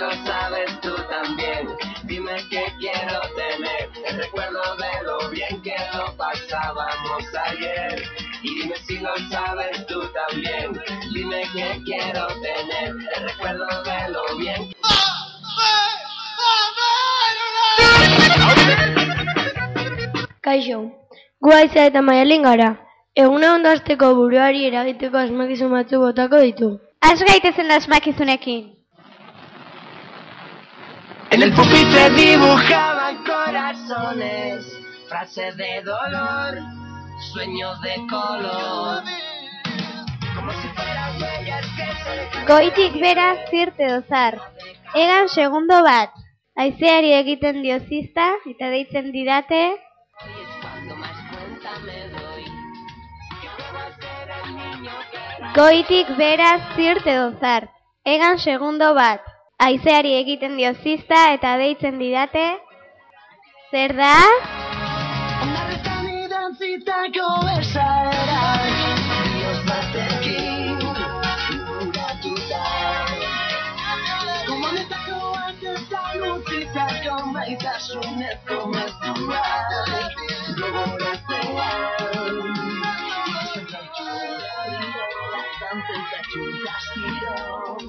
lo sabes tú también. Dime qué quiero tener, el recuerdo de lo bien que lo pasábamos ayer. Y dime si lo sabes tú también. Dime qué quiero tener, el recuerdo de lo bien. Kaixo, gu eta maialin gara. Eguna ondo hasteko buruari eragiteko asmakizun batzu botako ditu. Az gaitezen asmakizunekin. En el pupitre dibujaban corazones, frases de dolor, sueños de color. Como si fueran huellas que se Goitik bera zirte dozar. Egan segundo bat. Aizeari egiten dio zizta eta deitzen didate Goitik bera zirte dozar. Egan segundo bat. Aizeari egiten dio zizta eta deitzen didate Zer da? Una retenidancita conversará Dios batekin Inguratuta Komunetako antetan utzitako maitasunezko mezuak Gogoratzen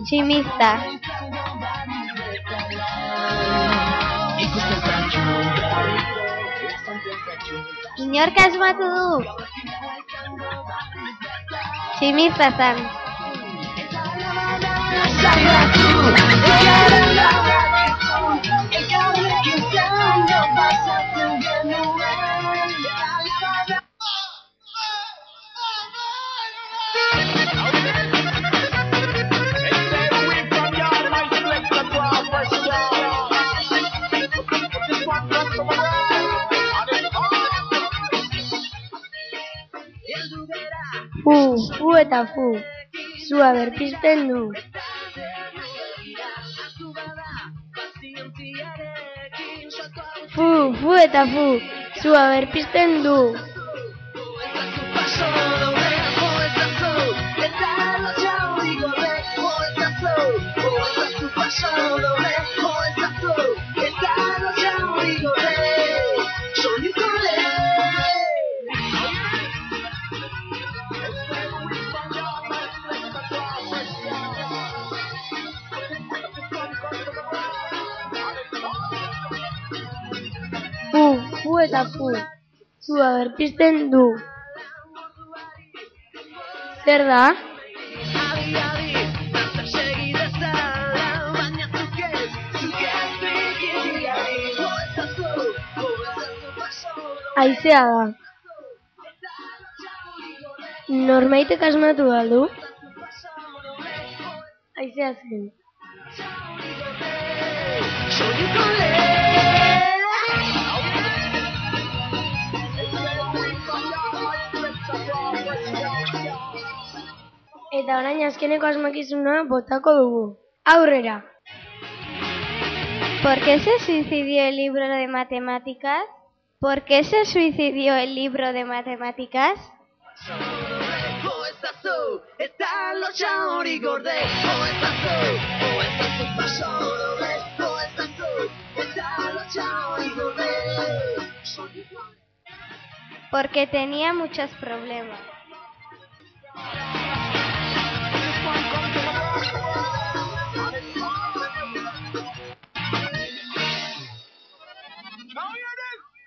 Tximista. Ikusten zaitu Inork asmatu du. Tximista zan. Fu, fu eta fu. Zua berpizten du. Fu, fu eta fu. Zua berpizten du. Eta fu. Zua berpizten du. Zer da? Aizea da. Norbaitek asmatu aldu? Aizea zen. Eta orain azkeneko asmakizuna botako dugu. Aurrera! ¿Por qué se suicidió el libro de matemáticas? ¿Por qué se suicidió el libro de matemáticas? Porque tenía muchos problemas.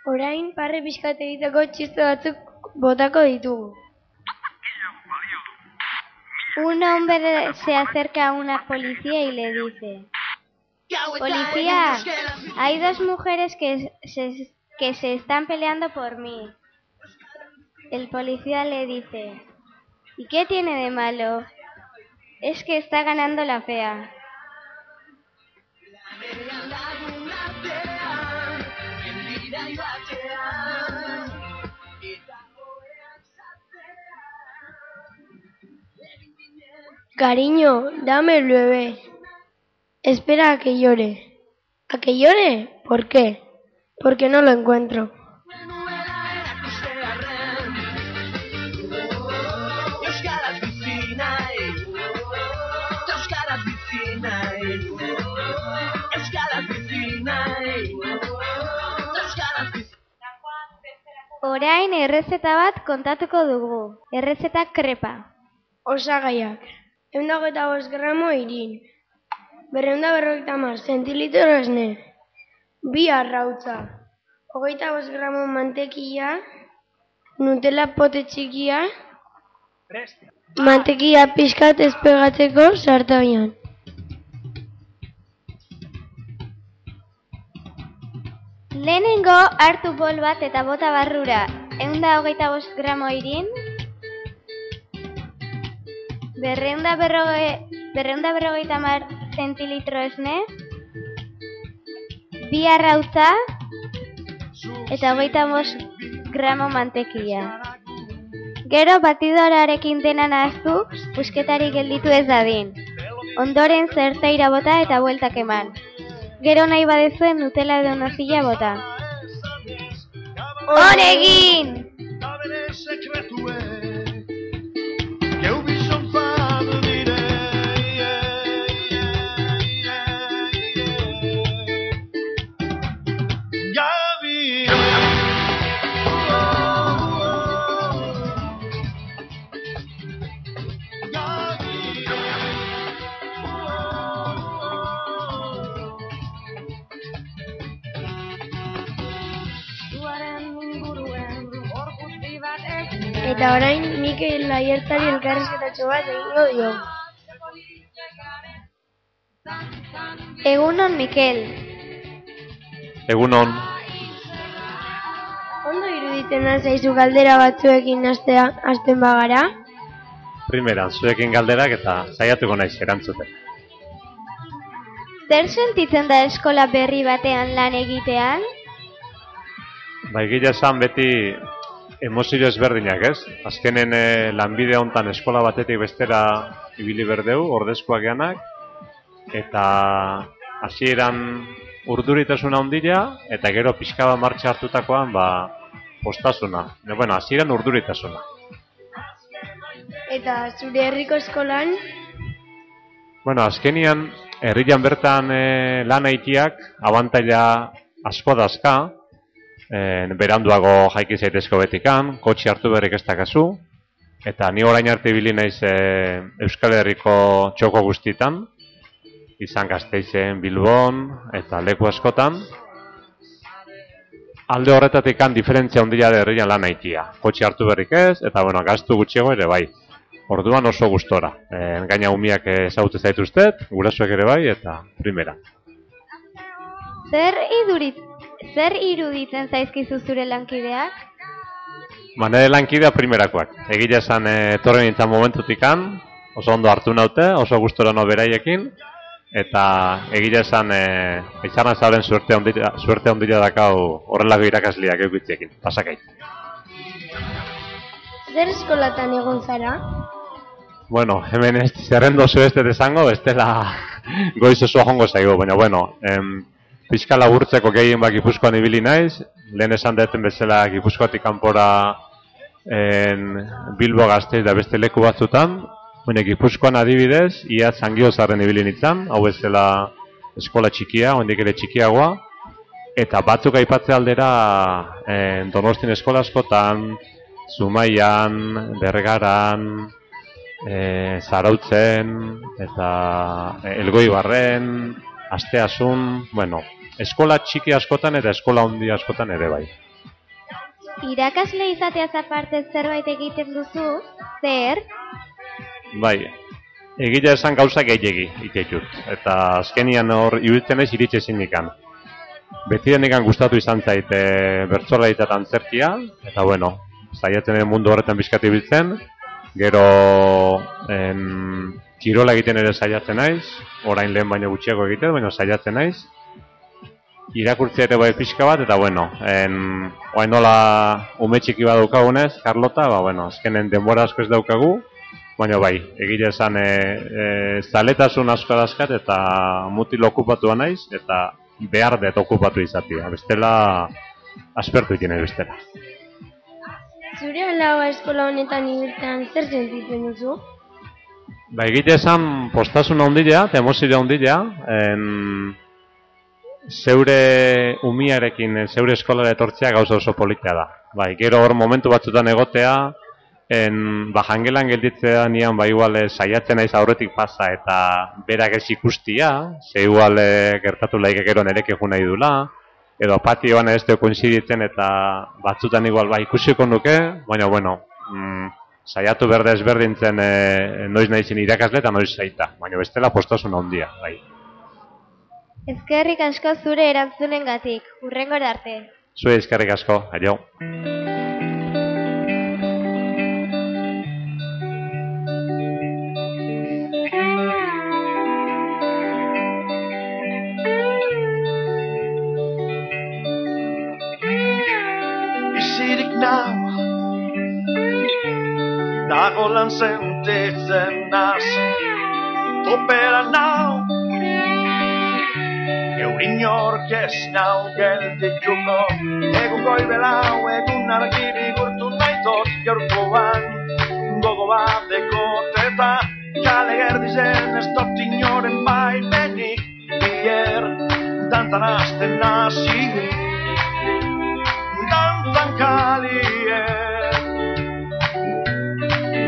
Orain parre pixkat egiteko txiste batzuk botako ditugu. Un hombre se acerca a una policía y le dice, Policía, hay dos mujeres que se, que se están peleando por mí. El policía le dice, ¿y qué tiene de malo? Es que está ganando la fea. Cariño, dame el bebé. Espera a que llore. ¿A que llore? ¿Por qué? Porque no lo encuentro. Orain errezeta bat kontatuko dugu. Errezeta krepa. Osagaiak. Eunda hogeita bost gramo irin. Berreunda berrogeita mar zentilitro esne. Bi arrautza. Hogeita bost gramo mantekia. Nutella pote txikia. Mantekia pixkat ezpegatzeko sartabian. Lehenengo hartu bol bat eta bota barrura. Eunda hogeita bost gramo irin. Berreunda berroge, berreunda berrogeita mar zentilitro esne. Bi arrautza. Eta hogeita bost gramo mantekia. Gero batidorarekin dena nahaztu, pusketari gelditu ez dadin. Ondoren zerteira bota eta bueltak eman. Gero nahi badezuen Nutella edo nozilla bota. Honegin! Eta orain Mikel Laiertari elkarrizketatxo bat egingo dio. Egunon, Mikel. Egunon, Ondo iruditzen da zaizu galdera batzuekin hastea hasten bagara? primeran, zuekin galderak eta saiatuko naiz erantzuten. Zer sentitzen da eskola berri batean lan egitean? Bai, gila esan beti emozio ezberdinak, ez? Azkenen eh, lanbide hontan eskola batetik bestera ibili berdeu, ordezkoak geanak, eta hasieran urduritasuna ondila, eta gero pixka bat martxa hartutakoan, ba, postasuna. Ne, bueno, hasieran urduritasuna. Eta zure herriko eskolan, Bueno, azkenian, herrian bertan e, lan haitiak, abantaila asko dazka, e, beranduago jaiki zaitezko betikan, kotxe hartu berrik ez dakazu, eta ni orain arte ibili naiz e, Euskal Herriko txoko guztitan, izan Gasteizen, Bilbon, eta leku askotan, alde horretatik kan diferentzia ondila da herrian lan haitia. Kotxe hartu berrik ez, eta bueno, gastu gutxiago ere bai. Orduan oso gustora. E, gaina umiak ezagutzen zaituztet, gurasoek ere bai, eta primera. Zer idurit, zer iruditzen zaizkizu zure lankideak? Ba, nire lankidea primerakoak. Egile esan e, etorri nintzen momentutikan, oso ondo hartu naute, oso gustora no beraiekin, eta egile esan e, itxarran zauren suerte ondila, suerte ondila dakau horrelako irakasliak eukitziekin, pasakait. zer eskolatan egon zara? Bueno, hemen ez zerrendo zu ez dut esango, bestela goiz oso jongo zaigu, baina bueno, em, pixka laburtzeko gehien bak Gipuzkoan ibili naiz, lehen esan deten bezala Gipuzkoatik kanpora en, Bilbo Gasteiz da beste leku batzutan, bueno, Gipuzkoan adibidez, ia zangio zarren ibili nintzen, hau ez dela eskola txikia, ondik ere txikiagoa, eta batzuk aipatze aldera en, Donostin eskola askotan, Zumaian, Bergaran, e, Zarautzen, eta Elgoibarren, Asteasun, bueno, eskola txiki askotan eta eskola handi askotan ere bai. Irakasle izateaz aparte zerbait egiten duzu, zer? Bai, egila esan gauza gehiegi itetut. Eta azkenian hor iruditzen ez iritsi ezinikan. Beti denikan gustatu izan zait e, bertzola eta antzerkia, eta bueno, zaiatzen mundu horretan bizkati biltzen, gero em, kirola egiten ere saiatzen naiz, orain lehen baino gutxiago egiten, baina saiatzen naiz, irakurtzea ere bai pixka bat, eta bueno, en, orain nola ume txiki bat daukagunez, Carlota, ba, bueno, azkenen denbora asko ez daukagu, baina bai, egile esan e, e, zaletasun asko dazkat, eta mutil okupatua naiz, eta behar dut okupatu izatea, bestela aspertu iten bestela. Zure alaba eskola honetan ibiltzen zer sentitzen duzu? Ba, egite esan postasun ondilea, eta emozio ondilea, en, zeure umiarekin, eh, zeure eskolara etortzea gauza oso politia da. Bai, gero hor momentu batzutan egotea, en, ba, jangelan gelditzea nian, ba, igual, eh, saiatzen naiz aurretik pasa eta berak ez ikustia, ze igual eh, gertatu laike gero nereke nahi dula, edo patioan ez teo koinziditzen eta batzutan igual ba ikusiko nuke, baina, bueno, mm, saiatu berde ezberdintzen e, noiz nahi irakasle eta noiz zaita, baina bestela postasun handia, bai. Ezkerrik asko zure erantzunen gatik, urrengo arte. Zue ezkerrik asko, aio. Isirik nau Dago lan sentitzen naz Topera nau inork ez nau geldituko. Egun goi belau, egun argiri gurtu nahitot Gaurkoan. Gogo bat dekoteta Kale gerdizen ez dut inoren bai benik Bier dantan azten nazi Dantan kalie.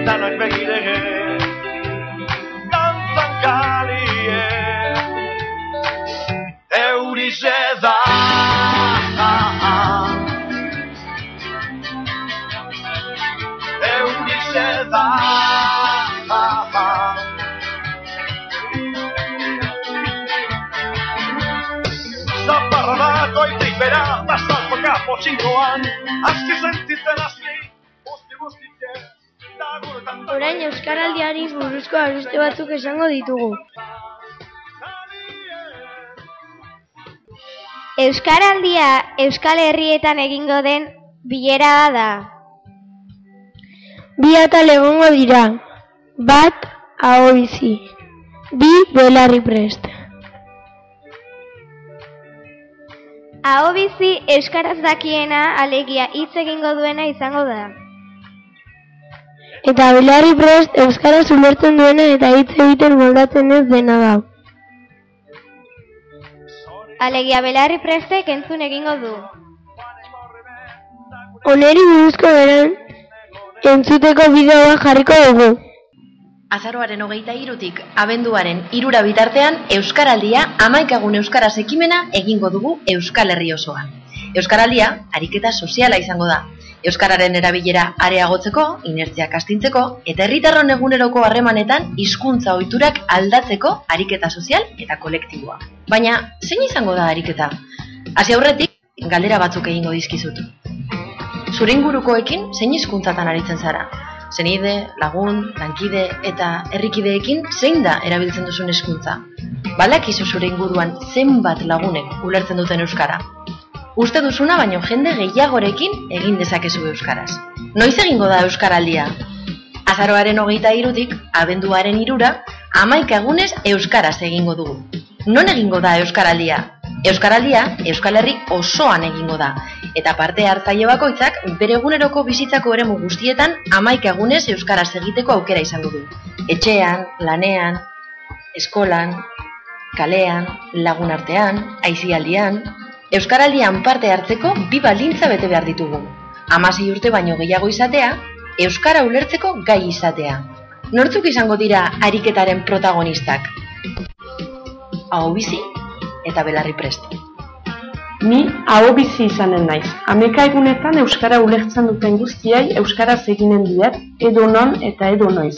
Danak begirege eurize da Eurize da Zaparra da goitik bera da zalpoka potxinkoan Azki sentitzen azki Busti bustitxe Orain Euskaraldiari buruzko abeste batzuk esango ditugu. Euskaraldia Euskal Herrietan egingo den bilera da. Bi atal egongo dira. Bat aho bizi. Bi belarri prest. Aho bizi euskaraz dakiena alegia hitz egingo duena izango da. Eta belarri prest euskaraz ulertzen duena eta hitz egiten moldatzen ez dena da. Alegia belarri prestek entzun egingo du. Oneri buruzko beran entzuteko bideoa jarriko dugu. Azaroaren hogeita irutik, abenduaren irura bitartean, Euskaraldia amaikagun Euskaraz ekimena egingo dugu Euskal Herri osoan. Euskaraldia, ariketa soziala izango da, Euskararen erabilera areagotzeko, inertzia kastintzeko, eta herritarron eguneroko harremanetan hizkuntza ohiturak aldatzeko ariketa sozial eta kolektiboa. Baina, zein izango da ariketa? Hasi aurretik, galdera batzuk egingo dizkizut. Zure ingurukoekin zein hizkuntzatan aritzen zara? Zenide, lagun, lankide eta herrikideekin zein da erabiltzen duzun hizkuntza? Balakizu zure inguruan zenbat lagunek ulertzen duten euskara? Uste duzuna baino jende gehiagorekin egin dezakezu euskaraz. Noiz egingo da euskaraldia? Azaroaren hogeita irutik, abenduaren irura, amaik egunez euskaraz egingo dugu. Non egingo da euskaraldia? Euskaraldia Euskal Herri osoan egingo da, eta parte hartzaile bakoitzak bere eguneroko bizitzako eremu guztietan amaik egunez euskaraz egiteko aukera izango du. Etxean, lanean, eskolan, kalean, lagun artean, aizialdian, Euskaraldian parte hartzeko bi balintza bete behar ditugu. Hamasei urte baino gehiago izatea, Euskara ulertzeko gai izatea. Nortzuk izango dira ariketaren protagonistak? Hau bizi eta belarri prest. Ni hau bizi izanen naiz. Ameka egunetan Euskara ulertzen duten guztiai Euskara eginen diat, edo non eta edo noiz.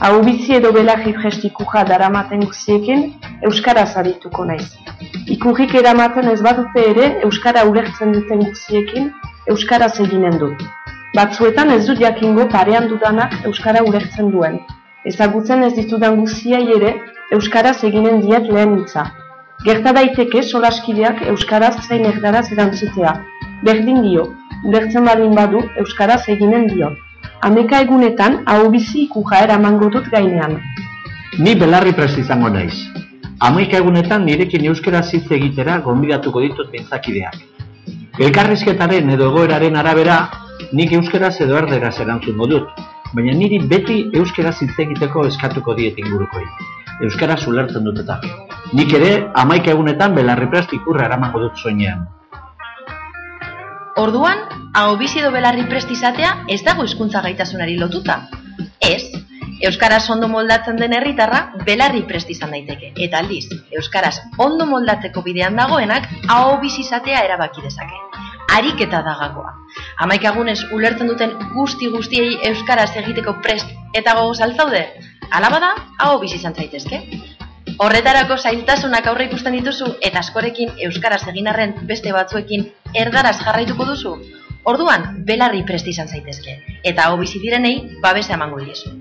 Hau bizi edo belarri prestikuja daramaten guztiekin Euskara zarituko naiz. Ikurrik eramaten ez badute ere Euskara ulertzen duten guztiekin Euskara eginen dut. Batzuetan ez dut jakingo parean dudanak Euskara ulertzen duen. Ezagutzen ez ditudan guztiai ere Euskara eginen diet lehen hitza. Gerta daiteke solaskideak Euskaraz zein erdaraz erantzutea. Berdin dio, ulertzen badin badu Euskaraz eginen dio. Ameka egunetan hau bizi ikuja eramango dut gainean. Ni belarri prest izango naiz. Amaika egunetan nirekin euskera hitz egitera gonbidatuko ditut bintzakideak. Elkarrizketaren edo egoeraren arabera, nik euskaraz edo erderaz erantzungo dut, baina niri beti euskaraz hitz egiteko eskatuko diet ingurukoi. Euskaraz ulertzen dut eta. Nik ere, amaika egunetan belarriprest ikurra eramango dut soinean. Orduan, hau bizi edo belarri prest izatea ez dago hizkuntza gaitasunari lotuta. Ez, Euskaraz ondo moldatzen den herritarra belarri prest izan daiteke. Eta aldiz, Euskaraz ondo moldatzeko bidean dagoenak hau bizi izatea erabaki dezake. Ariketa da gakoa. Amaikagunez ulertzen duten guzti guztiei Euskaraz egiteko prest eta gogoz altzaude? Alabada, bizi izan zaitezke. Horretarako zailtasunak aurre ikusten dituzu eta askorekin euskaraz egin arren beste batzuekin erdaraz jarraituko duzu. Orduan, belarri prest izan zaitezke eta hau bizi direnei babesa emango diezu.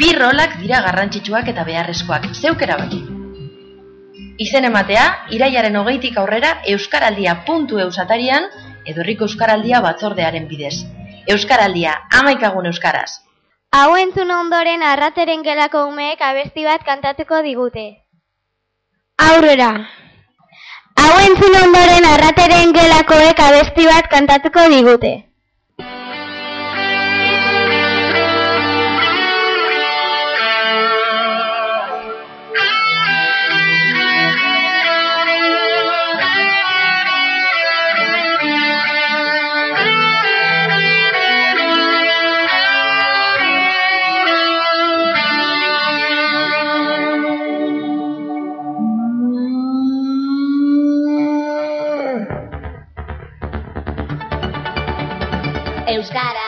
Bi rolak dira garrantzitsuak eta beharrezkoak, zeuk erabaki. Izen ematea, iraiaren hogeitik aurrera euskaraldia puntu eusatarian edo herriko euskaraldia batzordearen bidez. Euskaraldia, amaikagun euskaraz. Hau entzun ondoren arrateren gelako umeek abesti bat kantatuko digute. Aurrera! Hau entzun ondoren arrateren gelakoek abesti bat kantatuko digute. Euskara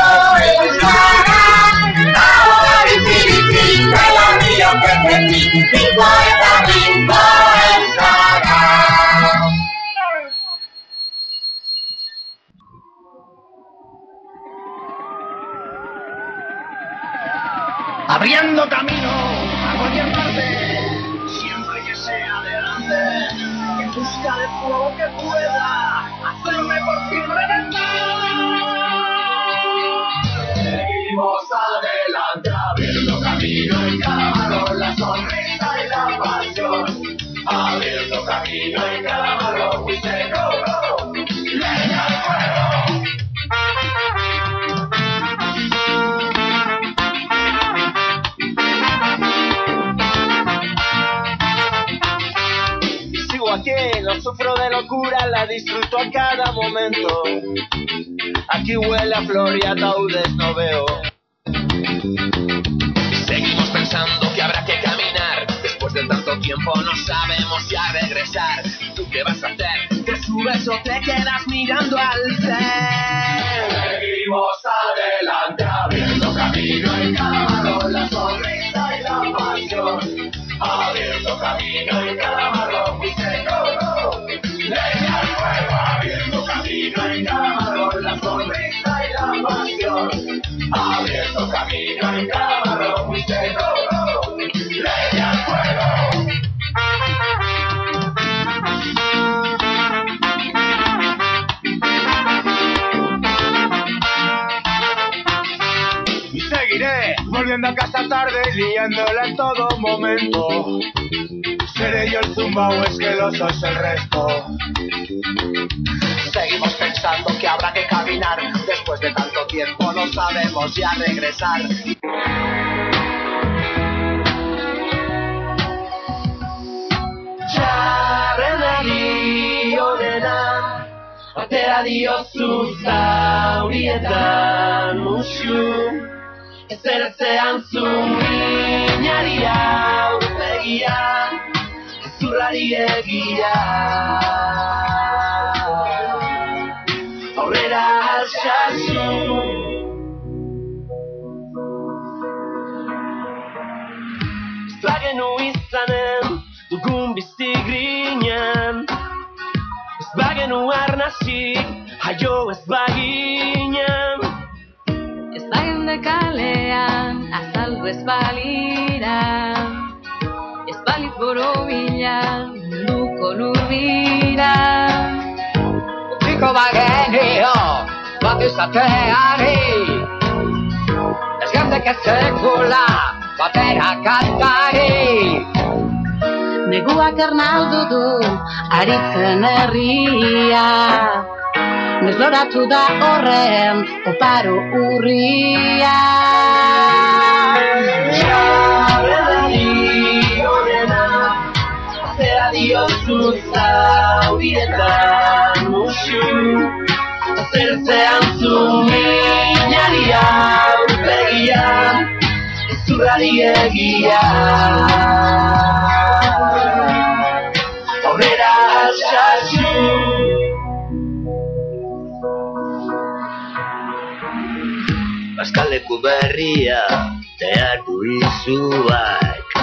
abriendo camino a cualquier parte, siempre que sea adelante, en busca de fuego que pueda sufro de locura, la disfruto a cada momento. Aquí huele a flor y ataúdes no veo. Seguimos pensando que habrá que caminar. Después de tanto tiempo no sabemos ya regresar. ¿Y tú qué vas a hacer? ¿Te subes o te quedas mirando al tren? Seguimos nación, ha abierto camino en cámara, muy seguro, leña al fuego. Seguiré volviendo a casa tarde, y liándola en todo momento. Seré yo el zumba o es que lo sois el resto. Seguimos pensando que habrá que caminar Tiempo no sabemos ya regresar. Atera diozu zaurietan musu Ezertzean zu minari aurpegia Ezurrari egia Aurrera alxasu bagenu arnazik, haio ez baginen Ez bagende kalean, azaldu ez balira Ez balit borobila, munduko lurbira Utziko bagenio, bat izateari Ez gandek ez sekula, batera kantari Neguak ernaldu du, aritzen herria. Nesloratu da horren, oparo urria. Txarrenari onena Atera diozu zaurietan musu Zertzean zu minari aurpegia Ezurrari egia Aurrera alxasu Bazkaleku berria du izuak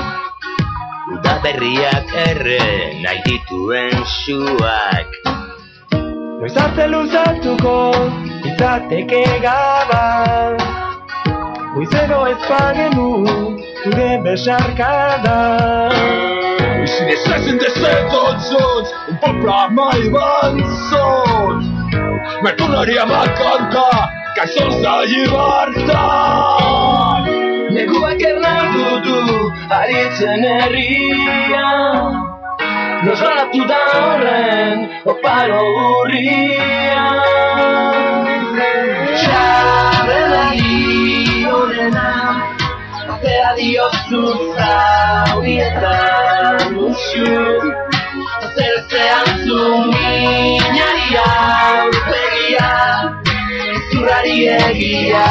Uda berriak erre nahi dituen suak. Noiz arte luzatuko izateke gaba Goizero ez bagenu zure besarkada. Misschien is zes in de zetelsons, een popra mai banzons. Met tonaria makanta, kaizon zai bartan. Neguak ernaldu du aritzen herria Nosalatu da horren oparo urria Txarrenari diozu zaurietan musu. Zertzean zu minari aurpegia Zurrari egia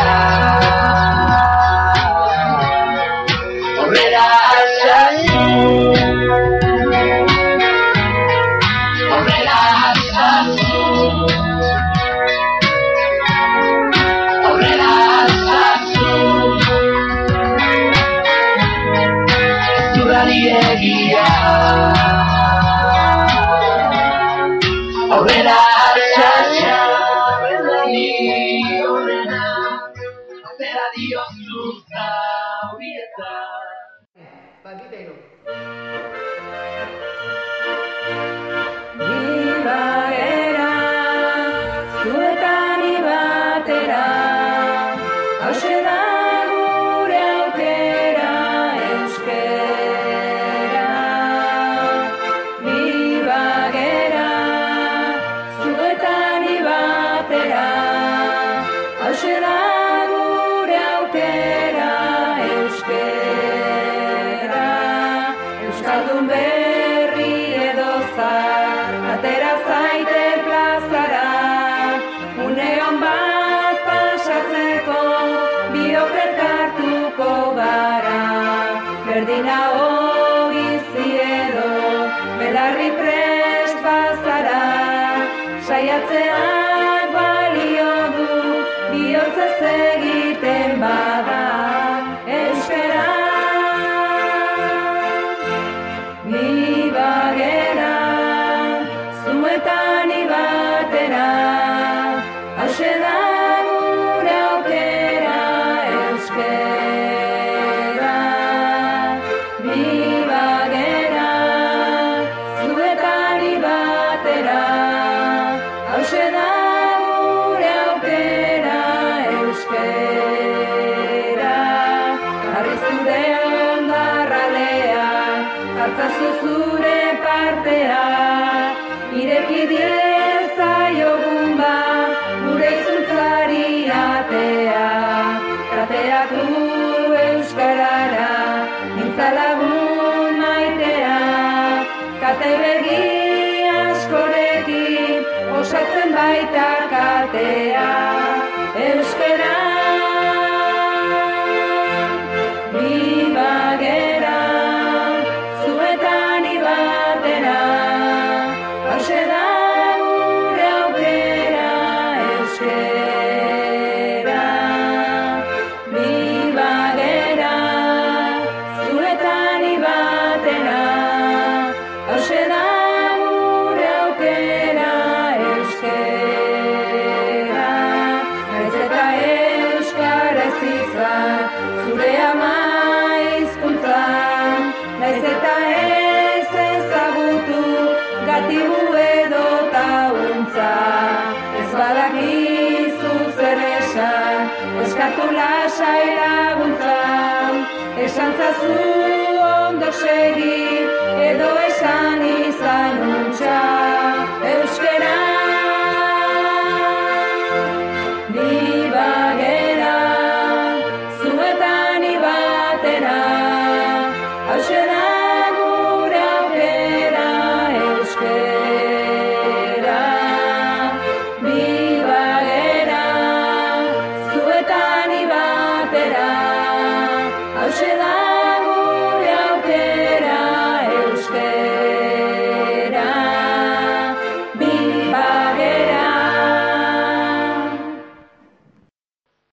erregi askorekin osatzen baita katean. Eskatu lasai laguntza, esan zazu ondo segi, edo esan.